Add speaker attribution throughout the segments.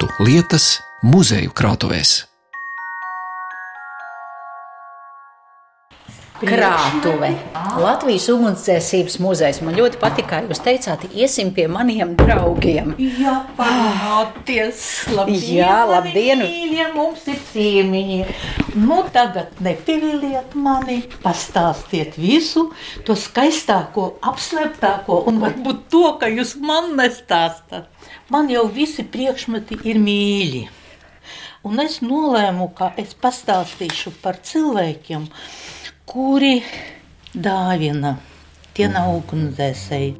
Speaker 1: vietu lietas muzeju krātuvēs.
Speaker 2: Krātuve. Latvijas ugunsdzēsības muzejs. Man ļoti patīk, kā jūs teicāt, iesim pie maniem draugiem.
Speaker 3: Jā, parunāties. Labdien,
Speaker 2: Jā, labdien.
Speaker 3: Mīļie, mums ir ciemiņi. Nu, tagad nepiliet mani, pastāstiet visu, to skaistāko, apslēptāko un varbūt to, ka jūs man nestāstat. Man jau visi priekšmeti ir mīļi. Un es nolēmu, ka es pastāstīšu par cilvēkiem, kuri dāvina. Tie nav ugunsdzēsēji.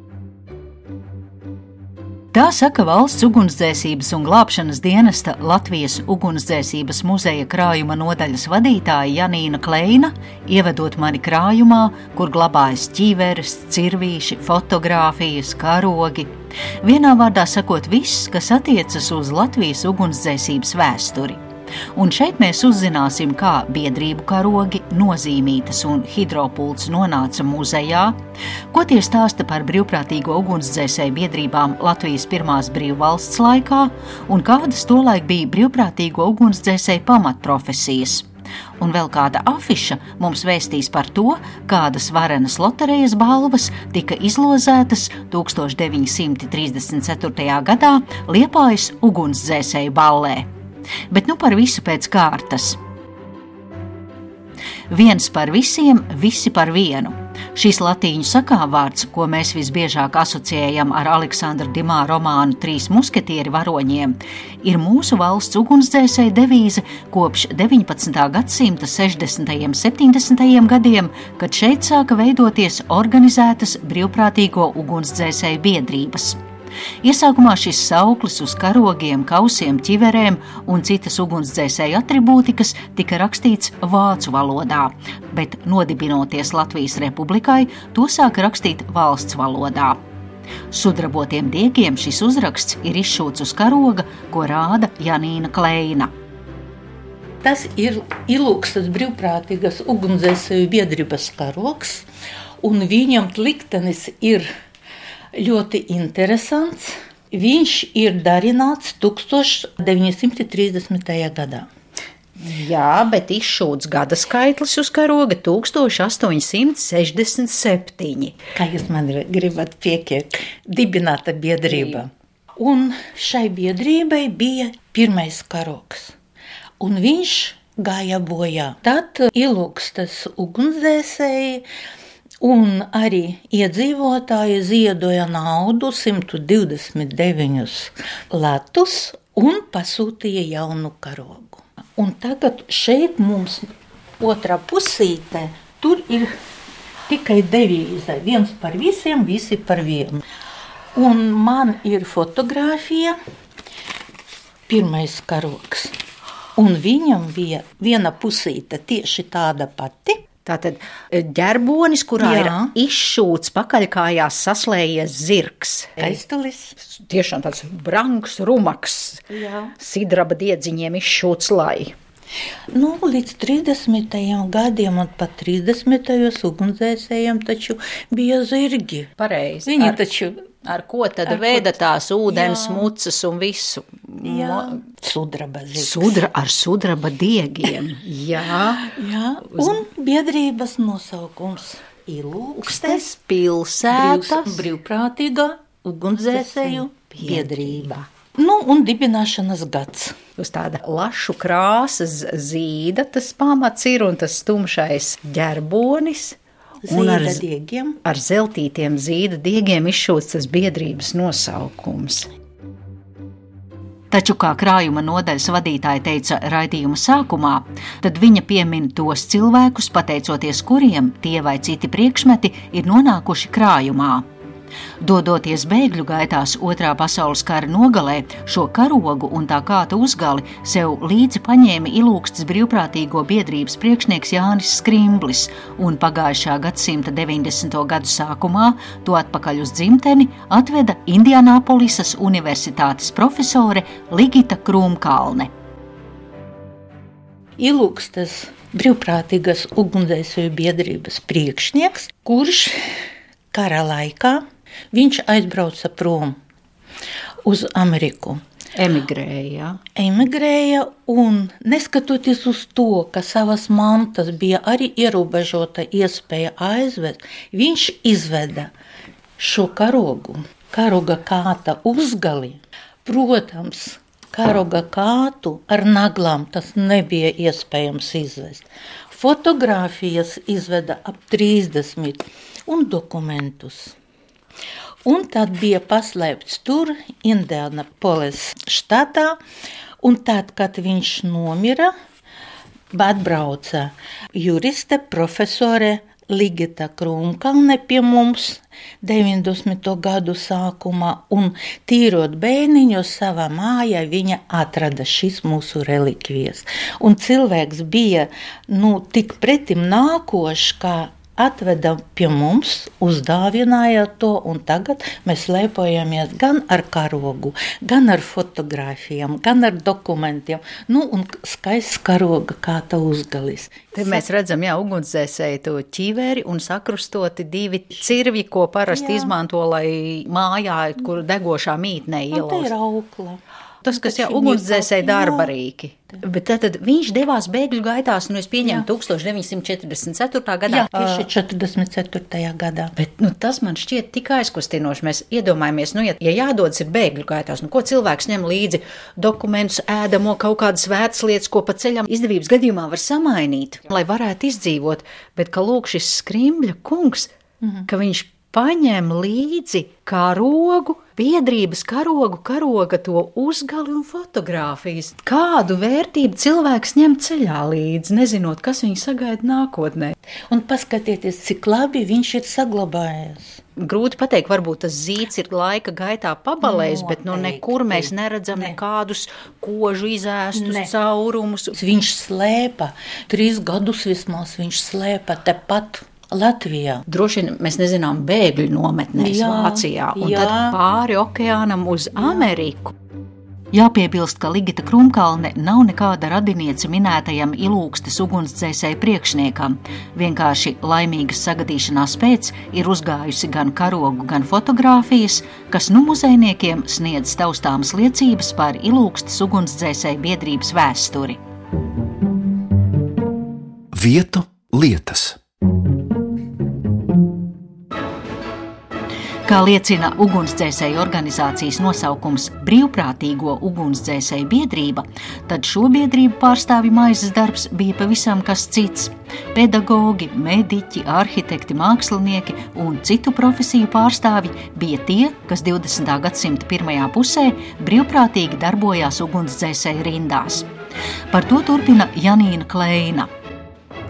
Speaker 2: Tā saka valsts ugunsdzēsības un glābšanas dienesta Latvijas ugunsdzēsības muzeja krājuma nodaļas vadītāja Janīna Kleina, ievedot mani krājumā, kur glabājas ķīveres, cirvīši, fotografijas, karogi. Vienā vārdā sakot, viss, kas attiecas uz Latvijas ugunsdzēsības vēsturi. Un šeit mēs uzzināsim, kā biedrību karogi, nozīmītas un hidropults nonāca muzejā, ko tie stāsta par brīvprātīgo ugunsdzēsēju biedrībām Latvijas pirmās brīvvalsts laikā un kādas tolaik bija brīvprātīgo ugunsdzēsēju pamatprofesijas. Un vēl kāda afiša mums vēstīs par to, kādas varenas loterijas balvas tika izlozētas 1934. gadā Liepājas ugunsdzēsēju ballē. Bet nu par visu pēc kārtas. Viens par visiem, visi par vienu. Šis latīņu sakāvārds, ko mēs visbiežāk asociējam ar Aleksandra Dimā romānu Trīs musketieri varoņiem, ir mūsu valsts ugunsdzēsēja devīze kopš 19. gadsimta 60. un 70. gadiem, kad šeit sāka veidoties organizētas brīvprātīgo ugunsdzēsēju biedrības. Iesākumā šis sauklis uz karogiem, kausiem, ķiverēm un citas ugunsdzēsēju attribūtikas tika rakstīts vācu valodā, bet nodibinoties Latvijas republikai, to sāka rakstīt valsts valodā. Sudrabotiem diegiem šis uzraksts ir izšūts uz karoga, ko rāda Janīna Kleina.
Speaker 3: Tas ir ilūkstas brīvprātīgas ugunsdzēsēju biedrības karoks, un viņam liktenis ir ļoti interesants. Viņš ir darināts 1930. gadā.
Speaker 2: Jā, bet izšūts gada skaitlis uz karoga 1867.
Speaker 3: Kā jūs man gribat piekiet, dibināta biedrība. Un šai biedrībai bija pirmais karoks. Un viņš gāja bojā. Tad ilūkstas ugunsdzēsēji Un arī iedzīvotāji ziedoja naudu 129 latus un pasūtīja jaunu karogu. Un tagad šeit mums otrā pusītē tur ir tikai devīze. Viens par visiem, visi par vienu. Un man ir fotografija, pirmais karoks. Un viņam bija viena pusīte tieši tāda pati,
Speaker 2: Tātad e, ģerbonis, kurā Jā. ir izšūts pakaļkājās saslējies zirgs.
Speaker 3: Aiztulis.
Speaker 2: Tiešām tāds branks, rumaks,
Speaker 3: Jā.
Speaker 2: sidraba diedziņiem izšūts lai.
Speaker 3: Nu, līdz 30. gadiem un pat 30. ugunsdzēsējiem taču bija zirgi.
Speaker 2: Pareizi.
Speaker 3: Viņi ar... taču
Speaker 2: Ar ko tad veida tās ūdens, jā. mucas un visu?
Speaker 3: Jā, sudraba zīmes.
Speaker 2: Sudra ar sudraba diegiem. jā.
Speaker 3: jā. Un biedrības nosaukums Ilūkstes
Speaker 2: pilsētas
Speaker 3: brīvprātīgā ugunsdzēsēju biedrība. Nu, un dibināšanas gads.
Speaker 2: Uz tāda lašu krāsas zīda tas pamats ir un tas tumšais ģerbonis
Speaker 3: un ar, diegiem.
Speaker 2: ar zeltītiem zīda diegiem izšūts tas biedrības nosaukums. Taču, kā krājuma nodaļas vadītāja teica raidījuma sākumā, tad viņa piemin tos cilvēkus, pateicoties kuriem tie vai citi priekšmeti ir nonākuši krājumā. Dodoties bēgļu gaitās otrā pasaules kara nogalē, šo karogu un tā kāta uzgali sev līdzi paņēma ilūksts brīvprātīgo biedrības priekšnieks Jānis Skrimblis, un pagājušā gadsimta 90. gadu sākumā to atpakaļ uz dzimteni atveda Indianapolisas Universitātes profesore Ligita Krūmkalne.
Speaker 3: Ilūkstas brīvprātīgas ugunsdzēsēju biedrības priekšnieks, kurš kara laikā Viņš aizbrauca prom uz Ameriku.
Speaker 2: Emigrēja.
Speaker 3: emigrēja un neskatoties uz to, ka savas mantas bija arī ierobežota iespēja aizvest, viņš izveda šo karogu, karoga kāta uzgali. Protams, karoga kātu ar naglām tas nebija iespējams izvest. Fotogrāfijas izveda ap 30 un dokumentus. Un tad bija paslēpts tur, Indianapolis štatā, un tad, kad viņš nomira, atbrauca juriste profesore Ligita Krūmkalne pie mums 90. gadu sākumā, un tīrot bēniņus savā mājā, viņa atrada šīs mūsu relikvijas. Un cilvēks bija nu, tik pretim nākošs, kā atveda pie mums, uzdāvināja to, un tagad mēs lepojamies gan ar karogu, gan ar fotografijām, gan ar dokumentiem. Nu, un skaists karoga kā ta uzgalis.
Speaker 2: Te mēs redzam, jā, ugunsdzēsēji to ķīveri un sakrustoti divi cirvi, ko parasti jā. izmanto, lai mājā, kur degošā mītnē
Speaker 3: Nu, te ir aukla.
Speaker 2: Tas, kas jau ugunsdzēsēji
Speaker 3: jā.
Speaker 2: darba rīki. Bet tad, tad viņš devās bēgļu gaitās, nu es pieņemu 1944. gadā.
Speaker 3: Jā, tieši 44. gadā.
Speaker 2: Bet nu, tas man šķiet tik aizkustinoši. Mēs iedomājamies, nu, ja, ja jādodas ir bēgļu gaitās, nu, ko cilvēks ņem līdzi dokumentus, ēdamo kaut kādas vērts lietas, ko pa ceļam izdevības gadījumā var samainīt, lai varētu izdzīvot. Bet ka lūk šis skrimļa kungs, mm -hmm. ka viņš paņem līdzi karogu, biedrības karogu, karoga to uzgali un fotografijas. Kādu vērtību cilvēks ņem ceļā līdzi, nezinot, kas viņu sagaida nākotnē?
Speaker 3: Un paskatieties, cik labi viņš ir saglabājies.
Speaker 2: Grūti pateikt, varbūt tas zīts ir laika gaitā pabalējis, bet nu
Speaker 3: Noteikti.
Speaker 2: nekur mēs neredzam
Speaker 3: Ne.
Speaker 2: nekādus kožu izēstus
Speaker 3: Ne.
Speaker 2: caurumus.
Speaker 3: Viņš slēpa, trīs gadus vismaz viņš slēpa tepat Latvijā.
Speaker 2: Droši vien mēs nezinām bēgļu nometnēs
Speaker 3: Jā,
Speaker 2: Vācijā un
Speaker 3: jā.
Speaker 2: tad pāri okeānam uz Ameriku. Jāpiebilst, ka Ligita Krumkalne nav nekāda radiniece minētajam ilūgstes ugunsdzēsēju priekšniekam. Vienkārši laimīgas sagadīšanās pēc ir uzgājusi gan karogu, gan fotogrāfijas, kas nu muzejniekiem sniedz taustāmas liecības par ilūgstes ugunsdzēsēju biedrības vēsturi.
Speaker 1: Vietu lietas.
Speaker 2: Kā liecina ugunsdzēsēju organizācijas nosaukums Brīvprātīgo ugunsdzēsēju biedrība, tad šo biedrību pārstāvju maizes darbs bija pavisam kas cits. Pedagogi, mediķi, arhitekti, mākslinieki un citu profesiju pārstāvji bija tie, kas 20. gadsimta pirmajā pusē brīvprātīgi darbojās ugunsdzēsēju rindās. Par to turpina Janīna Kleina.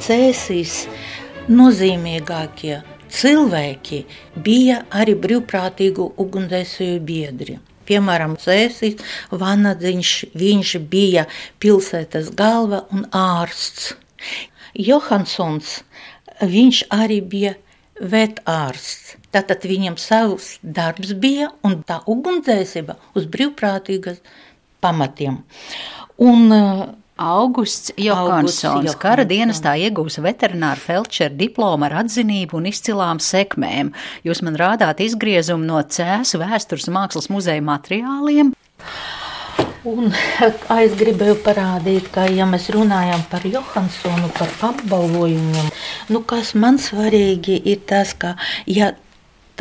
Speaker 3: Cēsīs nozīmīgākie cilvēki bija arī brīvprātīgu ugunsdzēsēju biedri. Piemēram, Cēsīs Vanadziņš, viņš bija pilsētas galva un ārsts. Johansons, viņš arī bija vetārsts. Tātad viņam savs darbs bija un tā ugunsdzēsība uz brīvprātīgas pamatiem. Un
Speaker 2: Augusts Johansons. kara dienestā iegūs veterināru felčera diplomu ar atzinību un izcilām sekmēm. Jūs man rādāt izgriezumu no Cēsu vēstures mākslas muzeja materiāliem.
Speaker 3: Un es gribēju parādīt, ka, ja mēs runājam par Johansonu, par apbalvojumiem, nu, kas man svarīgi ir tas, ka, ja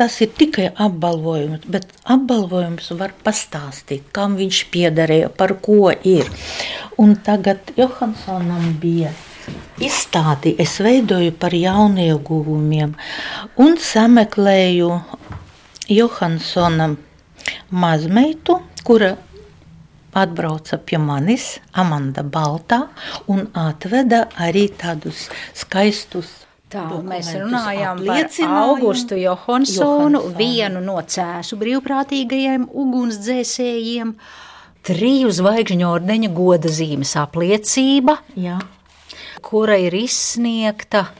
Speaker 3: tas ir tikai apbalvojums, bet apbalvojums var pastāstīt, kam viņš piederēja, par ko ir. Un tagad Johansonam bija izstādi, es veidoju par jaunieguvumiem un sameklēju Johansonam mazmeitu, kura atbrauca pie manis, Amanda Baltā, un atveda arī tādus skaistus.
Speaker 2: Tā mēs runājām par. Augustu Johansonu,
Speaker 3: Johansonu.
Speaker 2: vienu no Cēsu brīvprātīgajiem ugunsdzēsējiem. Triju zvaigžņu ordeņa goda zīmes apliecība,
Speaker 3: Jā.
Speaker 2: kura ir izsniegta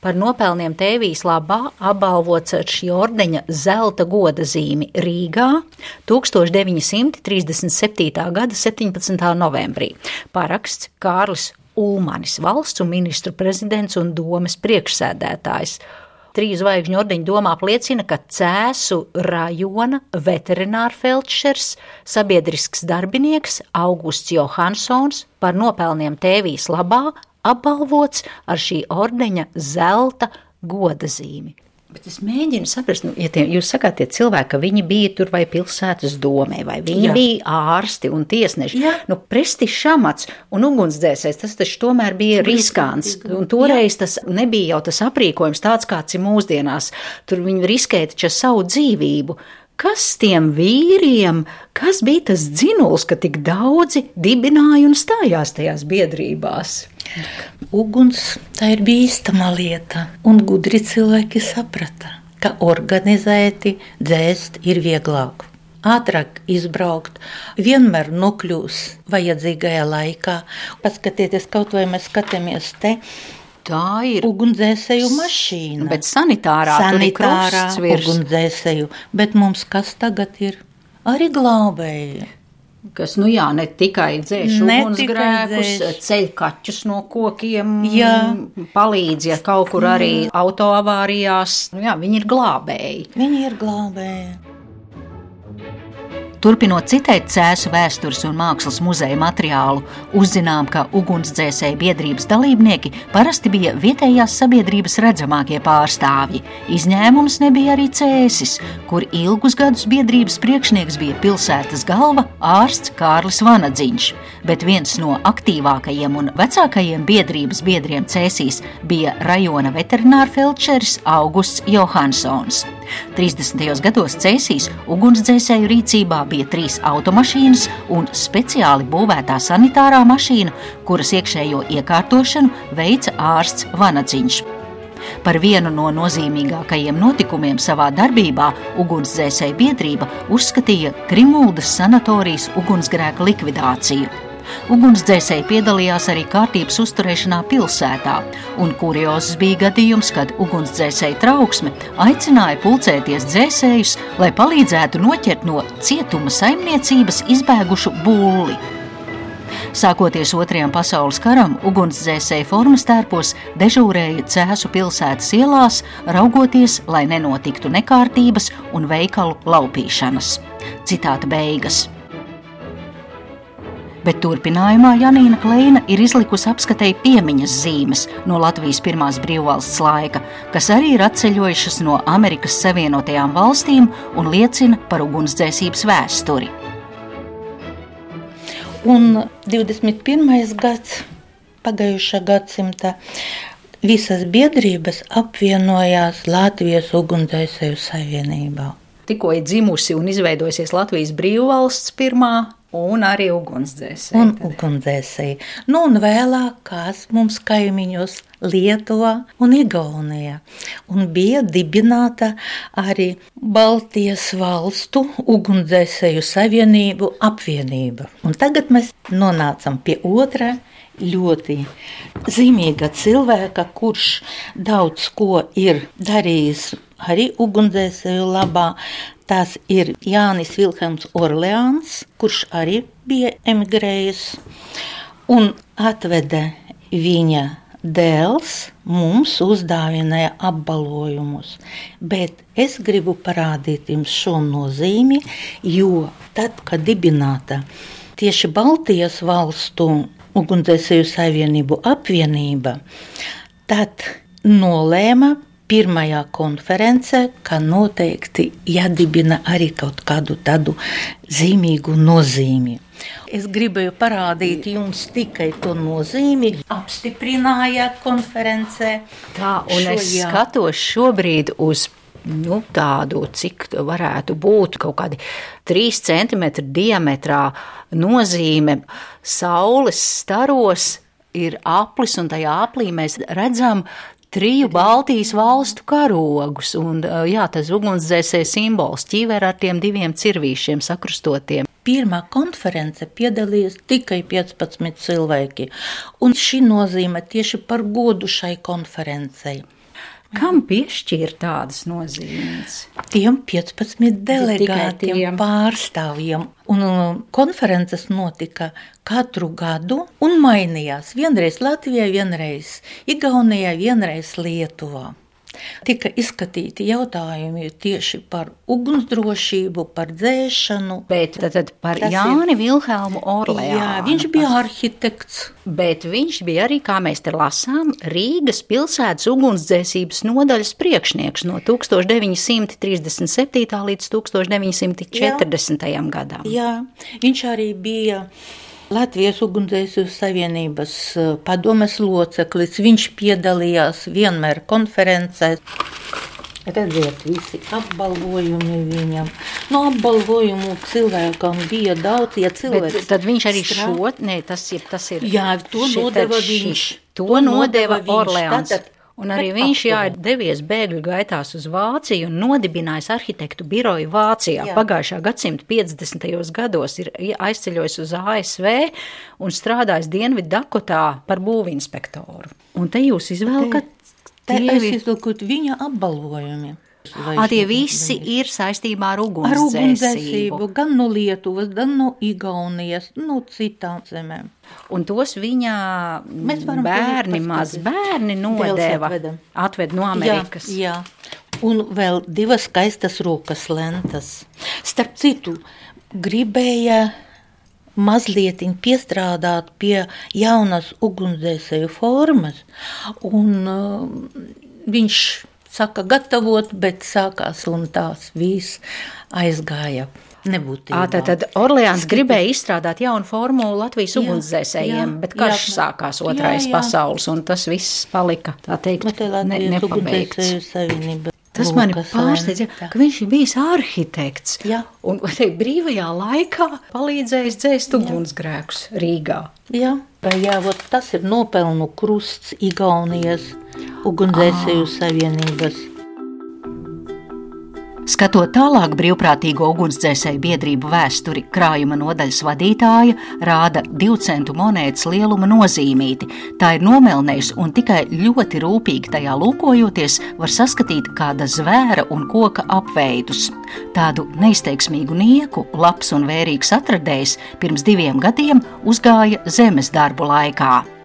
Speaker 2: par nopelniem tēvijas labā, apbalvots ar šī ordeņa zelta goda zīmi Rīgā 1937. gada 17. novembrī. Paraksts Kārlis Ulmanis, valsts un ministru prezidents un domas priekšsēdētājs. Trīs zvaigžņu ordeņa doma apliecina, ka Cēsu rajona veterinārfeldšers, sabiedrisks darbinieks Augusts Johansons par nopelniem tēvijas labā apbalvots ar šī ordeņa zelta godazīmi. Bet es mēģinu saprast, nu, ja tie, jūs sakāt, tie cilvēki, ka viņi bija tur vai pilsētas domē, vai viņi Jā. bija ārsti un tiesneši. Jā. Nu, prestižs amats un ugunsdzēsējs, tas taču tomēr bija riskants. Un toreiz Jā. tas nebija jau tas aprīkojums tāds, kāds ir mūsdienās. Tur viņi riskēja taču savu dzīvību. Kas tiem vīriem, kas bija tas dzinuls, ka tik daudzi dibināja un stājās tajās biedrībās?
Speaker 3: Uguns tā ir bīstama lieta, un gudri cilvēki saprata, ka organizēti dzēst ir vieglāk. Ātrāk izbraukt, vienmēr nokļūs vajadzīgajā laikā. Paskatieties, kaut vai mēs skatāmies te,
Speaker 2: Tā ir
Speaker 3: ugunsdzēsēju mašīna.
Speaker 2: Bet sanitārā,
Speaker 3: sanitārā ugunsdzēsēju. Bet mums kas tagad ir? Arī glābēji.
Speaker 2: Kas, nu jā, ne tikai dzēš ugunsgrēkus, ceļ kaķus no kokiem,
Speaker 3: jā.
Speaker 2: palīdz, ja kaut kur arī autoavārijās, nu jā, viņi ir glābēji.
Speaker 3: Viņi ir glābēji.
Speaker 2: Turpinot citēt Cēzu vēstures un mākslas muzeja materiālu, uzzinām, ka ugunsdzēsēju biedrības dalībnieki parasti bija vietējās sabiedrības redzamākie pārstāvji. Izņēmums nebija arī Cēsis, kur ilgus gadus biedrības priekšnieks bija pilsētas galva ārsts Kārlis Vanadziņš, bet viens no aktīvākajiem un vecākajiem biedrības biedriem Cēsīs bija rajona veterinārfeldšeris Augusts Johansons. 30. gados Cēsīs ugunsdzēsēju rīcībā bija trīs automašīnas un speciāli būvētā sanitārā mašīna, kuras iekšējo iekārtošanu veica ārsts Vanadziņš. Par vienu no nozīmīgākajiem notikumiem savā darbībā ugunsdzēsēju biedrība uzskatīja Krimuldas sanatorijas ugunsgrēka likvidāciju. Ugunsdzēsēji piedalījās arī kārtības uzturēšanā pilsētā, un kuriozs bija gadījums, kad ugunsdzēsēji trauksme aicināja pulcēties dzēsējus, lai palīdzētu noķert no cietuma saimniecības izbēgušu bulli. Sākoties Otrajam pasaules karam, ugunsdzēsēji formas tērpos dežūrēja Cēzu pilsētas ielās, raugoties, lai nenotiktu nekārtības un veikalu laupīšanas. Citāta beigas bet turpinājumā Janīna Kleina ir izlikusi apskatēji piemiņas zīmes no Latvijas pirmās brīvvalsts laika, kas arī ir atceļojušas no Amerikas Savienotajām valstīm un liecina par ugunsdzēsības vēsturi.
Speaker 3: Un 21. gads pagājušā gadsimta visas biedrības apvienojās Latvijas ugunsdzēsēju savienībā.
Speaker 2: Tikko ir dzimusi un izveidojusies Latvijas brīvvalsts pirmā Un arī ugunsdzēsēji.
Speaker 3: Un ugunsdzēsēji. Nu, un vēlāk kās mums kaimiņos Lietuvā un Igaunijā. Un bija dibināta arī Baltijas valstu ugunsdzēsēju savienību apvienība. Un tagad mēs nonācam pie otrā ļoti zīmīga cilvēka, kurš daudz ko ir darījis arī ugunsdzēsēju labā. Tas ir Jānis Vilhelms Orleāns, kurš arī bija emigrējis un atveda viņa dēls mums uzdāvināja apbalvojumus. Bet es gribu parādīt jums šo nozīmi, jo tad, kad dibināta tieši Baltijas valstu ugunsdzēsēju savienību apvienība, tad nolēma pirmajā konferencē, ka noteikti jādibina arī kaut kādu tādu zīmīgu nozīmi. Es gribēju parādīt jums tikai to nozīmi, apstiprināja konferencē.
Speaker 2: Tā, un šo, es jā. skatos šobrīd uz nu, tādu, cik varētu būt kaut kādi 3 cm diametrā nozīme saules staros. Ir aplis, un tajā aplī mēs redzam triju Baltijas valstu karogus. Un, jā, tas ugunsdzēsēja simbols ķīver ar tiem diviem cirvīšiem sakrustotiem.
Speaker 3: Pirmā konference piedalījās tikai 15 cilvēki, un šī nozīme tieši par godu šai konferencei.
Speaker 2: Kam piešķīra tādas nozīmes?
Speaker 3: Tiem 15 delegātiem, pārstāvjiem. Un konferences notika katru gadu un mainījās. Vienreiz Latvijā, vienreiz Igaunijā, vienreiz Lietuvā. Tika izskatīti jautājumi tieši par ugunsdrošību, par dzēšanu.
Speaker 2: Bet tad, tad par
Speaker 3: Tas ir-
Speaker 2: Jāni Vilhelmu Orleānu.
Speaker 3: Jā, viņš bija arhitekts.
Speaker 2: Bet viņš bija arī, kā mēs te lasām, Rīgas pilsētas ugunsdzēsības nodaļas priekšnieks no 1937. līdz 1940. gadam.
Speaker 3: Jā, viņš arī bija Latvijas ugunsdzēsības savienības eh, padomes loceklis. Viņš piedalījās vienmēr konferencēs. Redziet, visi apbalvojumi viņam. No apbalvojumu cilvēkam bija daudz, ja
Speaker 2: Bet
Speaker 3: cilvēks.
Speaker 2: tad viņš arī
Speaker 3: strā-
Speaker 2: šo, nē, tas ir, tas ir.
Speaker 3: Jā, to nodeva viņš.
Speaker 2: To
Speaker 3: To
Speaker 2: nodeva
Speaker 3: nodeva viņš.
Speaker 2: Orleāns.
Speaker 3: Tātad-
Speaker 2: Un arī viņš jā, ir devies bēgļu gaitās uz Vāciju un nodibinājis arhitektu biroju Vācijā.
Speaker 3: Jā.
Speaker 2: Pagājušā gadsimta 50. gados ir aizceļojis uz ASV un strādājis Dienviddakotā par būvinspektoru. Un te jūs izvēlkat
Speaker 3: Te
Speaker 2: tie,
Speaker 3: es
Speaker 2: vi-
Speaker 3: izlūkoju viņa apbalvojumi.
Speaker 2: Ā, tie visi ir saistībā ar ugunsdzēsību.
Speaker 3: gan no Lietuvas, gan no Igaunijas, no citām zemēm.
Speaker 2: Un tos viņa bērni, maz bērni nodeva, atved no Amerikas.
Speaker 3: Jā, jā. Un vēl divas skaistas rokas lentas. Starp citu, gribēja mazliet piestrādāt pie jaunas ugunsdzēsēju formas, un uh, viņš saka gatavot, bet sākās un tās viss aizgāja. Nebūtībā.
Speaker 2: Ā, tad, Orleāns gribēja izstrādāt jaunu formulu Latvijas
Speaker 3: Jā,
Speaker 2: ugunsdzēsējiem,
Speaker 3: jā,
Speaker 2: bet karš
Speaker 3: jā.
Speaker 2: sākās otrais
Speaker 3: Jā, jā.
Speaker 2: pasaules, un tas viss palika, tā teikt, ne, nepabeigts. Tas
Speaker 3: Lukas
Speaker 2: pārsteidz, ja, ka viņš ir bijis arhitekts.
Speaker 3: Jā.
Speaker 2: Un te, brīvajā laikā palīdzējis dzēst ugunsgrēkus Rīgā.
Speaker 3: Jā, vai jā, vot tas ir nopelnu krusts Igaunijas ugunsdzēsēju savienības.
Speaker 2: Skatot tālāk brīvprātīgo ugunsdzēsēju biedrību vēsturi, krājuma nodaļas vadītāja rāda divu monētas lieluma nozīmīti. Tā ir nomelnējusi un tikai ļoti rūpīgi tajā lūkojoties, var saskatīt kāda zvēra un koka apveidus. Tādu neizteiksmīgu nieku, labs un vērīgs atradējs pirms diviem gadiem uzgāja zemes darbu laikā.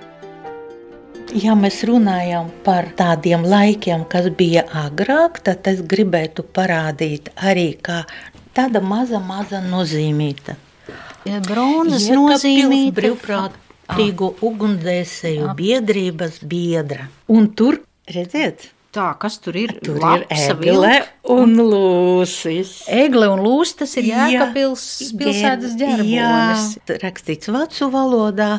Speaker 3: Ja mēs runājam par tādiem laikiem, kas bija agrāk, tad es gribētu parādīt arī tāda maza, maza nozīmīta.
Speaker 2: Bronzas
Speaker 3: Jēkabpils
Speaker 2: nozīmīta
Speaker 3: brīvprātīgo ugunsdzēsēju biedrības biedra. Un tur, redziet,
Speaker 2: Tā, kas tur ir?
Speaker 3: tur
Speaker 2: Lapsa
Speaker 3: ir egle un lūsis.
Speaker 2: Egle un lūs, tas ir Jēkabils pilsētas ģerbonis.
Speaker 3: Jā, rakstīts vācu valodā,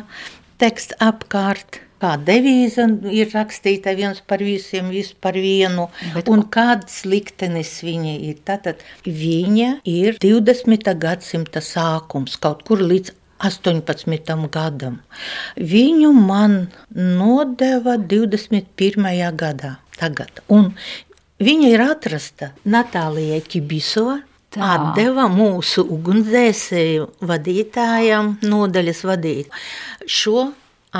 Speaker 3: teksts apkārt. Kā devīze ir rakstīta viens par visiem, viss par vienu,
Speaker 2: Bet
Speaker 3: un kāds liktenis viņa ir. Tātad viņa ir 20. gadsimta sākums, kaut kur līdz 18. gadam. Viņu man nodeva 21. gadā. Tagad. Un viņa ir atrasta Natālijai Kibisovai.
Speaker 2: Tā.
Speaker 3: Atdeva mūsu ugunsdzēsēju vadītājam, nodaļas vadītājam, šo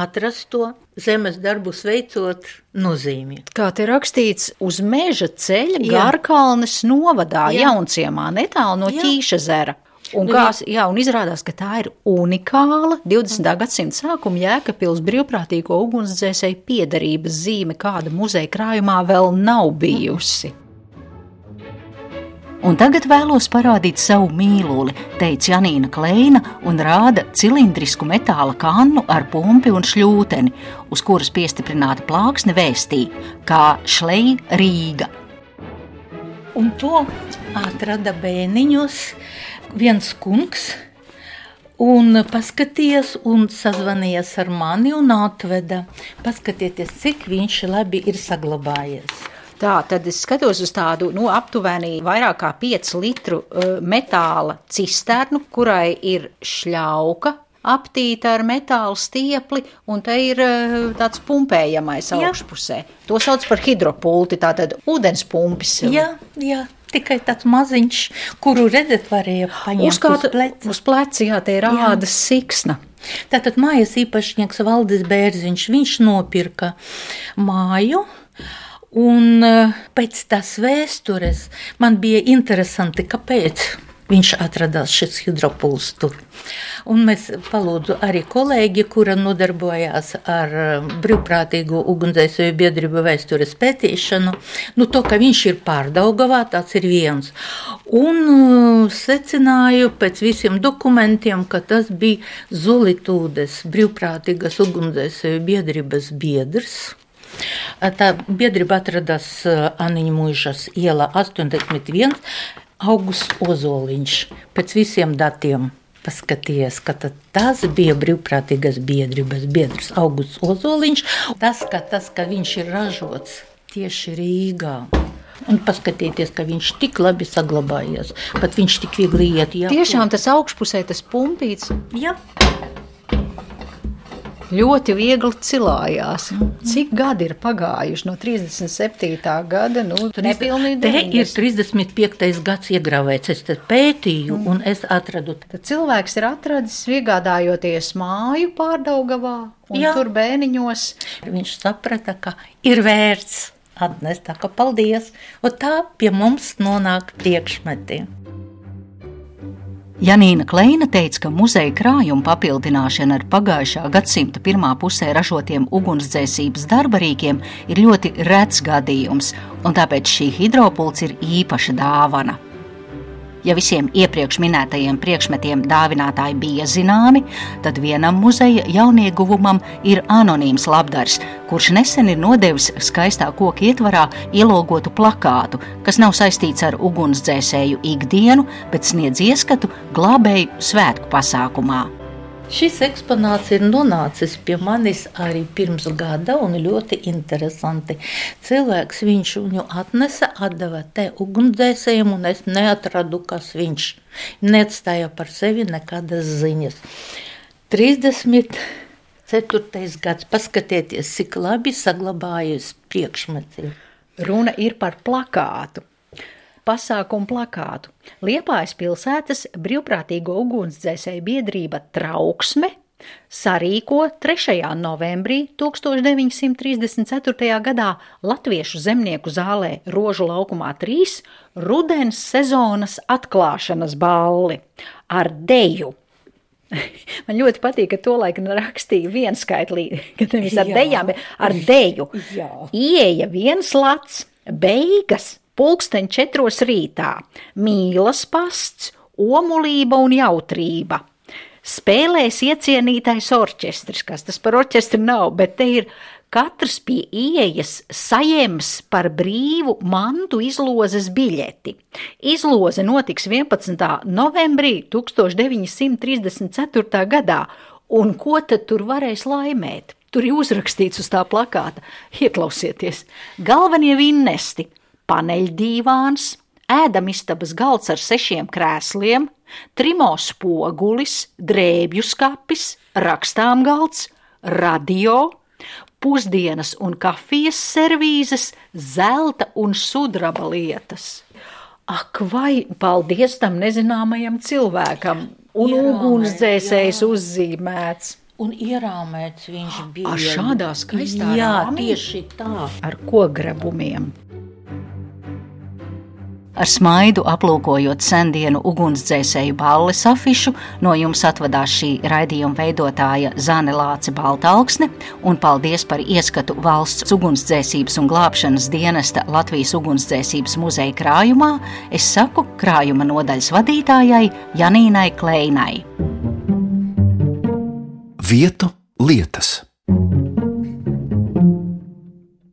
Speaker 3: atrasto zemes darbus veicot nozīmi.
Speaker 2: Kā te rakstīts, uz meža ceļa
Speaker 3: Jā.
Speaker 2: Garkalnes novadā,
Speaker 3: Jā.
Speaker 2: Jaunciemā, netālu no
Speaker 3: Jā.
Speaker 2: Ķīša zera. Un, kā, jā, un izrādās, ka tā ir unikāla 20. gadsimta sākuma Jēkabpils brīvprātīgo ugunsdzēsēju piedarības zīme, kāda muzeja krājumā vēl nav bijusi. Un tagad vēlos parādīt savu mīluli, teica Janīna Kleina un rāda cilindrisku metāla kannu ar pumpi un šļūteni, uz kuras piestiprināta plāksne vēstīja, kā šlei Rīga.
Speaker 3: Un to atrada bērniņos viens kungs. Un paskaties, un sazvanījās ar mani un atveda. Paskatieties, cik viņš labi ir saglabājies.
Speaker 2: Tā tad es skatos uz tādu nu, aptuveni vairāk kā 5 litru uh, metāla cisternu, kurai ir šļauka. Aptīta ar metāla stiepli, un te ir uh, tāds pumpējamais
Speaker 3: Jā.
Speaker 2: augšpusē. To sauc par hidropulti, tātad ūdens pumpis.
Speaker 3: Jā, jā, tikai tāds maziņš, kuru redzēt, varēja paņemt
Speaker 2: Uz, kā,
Speaker 3: uz pleca.
Speaker 2: uz pleca, jā, te ir rāda siksna.
Speaker 3: Tātad mājas īpašnieks Valdis Bērziņš, viņš nopirka māju. Un eh, pēc tās vēstures man bija interesanti, kāpēc viņš atradās šis hidropuls tur. Un mēs palūdzu arī kolēģi, kura nodarbojās ar um, brīvprātīgo ugunsdzēsēju biedrību vēstures pētīšanu, nu to, ka viņš ir pārdaugavā, tāds ir viens. Un uh, secināju pēc visiem dokumentiem, ka tas bija Zolitūdes brīvprātīgas ugunsdzēsēju biedrības biedrs. Tā biedrība atrodas Aniņa Mūžas iela 81. Augusts Ozoliņš pēc visiem datiem paskaties, ka tas bija brīvprātīgas biedrības biedrs Augusts Ozoliņš. Tas, ka, tas, ka viņš ir ražots tieši Rīgā. Un paskatieties, ka viņš tik labi saglabājies. Pat viņš tik viegli iet. Jā,
Speaker 2: Tiešām tas augšpusē, tas pumpīts.
Speaker 3: Jā,
Speaker 2: ļoti viegli cilājās. Cik gadi ir pagājuši no 37. gada? Nu, nepilnīgi
Speaker 3: te ir
Speaker 2: 90.
Speaker 3: 35. gads iegravēts. Es pētīju, un es atradu
Speaker 2: Tad cilvēks ir atradis, iegādājoties māju pārdaugavā, un
Speaker 3: Jā.
Speaker 2: tur bēniņos.
Speaker 3: Viņš saprata, ka ir vērts atnest tā, ka paldies. Un tā pie mums nonāk priekšmeti.
Speaker 2: Janīna Kleina teica, ka muzeja krājuma papildināšana ar pagājušā gadsimta pirmā pusē ražotiem ugunsdzēsības darbarīkiem ir ļoti rets gadījums, un tāpēc šī hidropults ir īpaša dāvana. Ja visiem iepriekš minētajiem priekšmetiem dāvinātāji bija zināmi, tad vienam muzeja jaunieguvumam ir anonīms labdars, kurš nesen ir nodevis skaistā koka ietvarā ielogotu plakātu, kas nav saistīts ar ugunsdzēsēju ikdienu, bet sniedz ieskatu glābēju svētku pasākumā.
Speaker 3: Šis eksponāts ir nonācis pie manis arī pirms gada, un ļoti interesanti. Cilvēks viņš viņu atnesa, atdeva te ugunsdzēsējiem, un es neatradu, kas viņš. Neatstāja par sevi nekādas ziņas. 34. gads, paskatieties, cik labi saglabājies priekšmeti.
Speaker 2: Runa ir par plakātu. Pasākumu plakātu. Liepājas pilsētas brīvprātīgo ugunsdzēsēju biedrība Trauksme sarīko 3. novembrī 1934. gadā Latviešu zemnieku zālē Rožu laukumā 3 rudens sezonas atklāšanas balli ar deju. Man ļoti patīk, ka to laikam rakstīja viens skaitlī, kad nevis ar
Speaker 3: Jā.
Speaker 2: dejām, bet ar deju.
Speaker 3: Jā.
Speaker 2: Ieja viens lats, beigas pulksten četros rītā, mīlas pasts, omulība un jautrība. Spēlēs iecienītais orķestris, kas tas par orķestri nav, bet te ir katrs pie ieejas saņems par brīvu mantu izlozes biļeti. Izloze notiks 11. novembrī 1934. gadā, un ko tad tur varēs laimēt? Tur ir uzrakstīts uz tā plakāta, ieklausieties, galvenie vinnesti - paneļdīvāns, ēdamistabas galds ar sešiem krēsliem, trimos pogulis, drēbju skapis, rakstām galds, radio, pusdienas un kafijas servīzes, zelta un sudraba lietas. Ak, vai paldies tam nezināmajam cilvēkam! Un ugunsdzēsējs uzzīmēts.
Speaker 3: Un ierāmēts viņš bija.
Speaker 2: Ar šādā skaistā
Speaker 3: Jā, tieši tā.
Speaker 2: ar kograbumiem. Ar smaidu aplūkojot sendienu ugunsdzēsēju balles afišu, no jums atvadās šī raidījuma veidotāja Zane Lāce Baltāksne, un paldies par ieskatu valsts ugunsdzēsības un glābšanas dienesta Latvijas ugunsdzēsības muzeja krājumā. Es saku krājuma nodaļas vadītājai Janīnai Kleinai.
Speaker 1: Vietu lietas.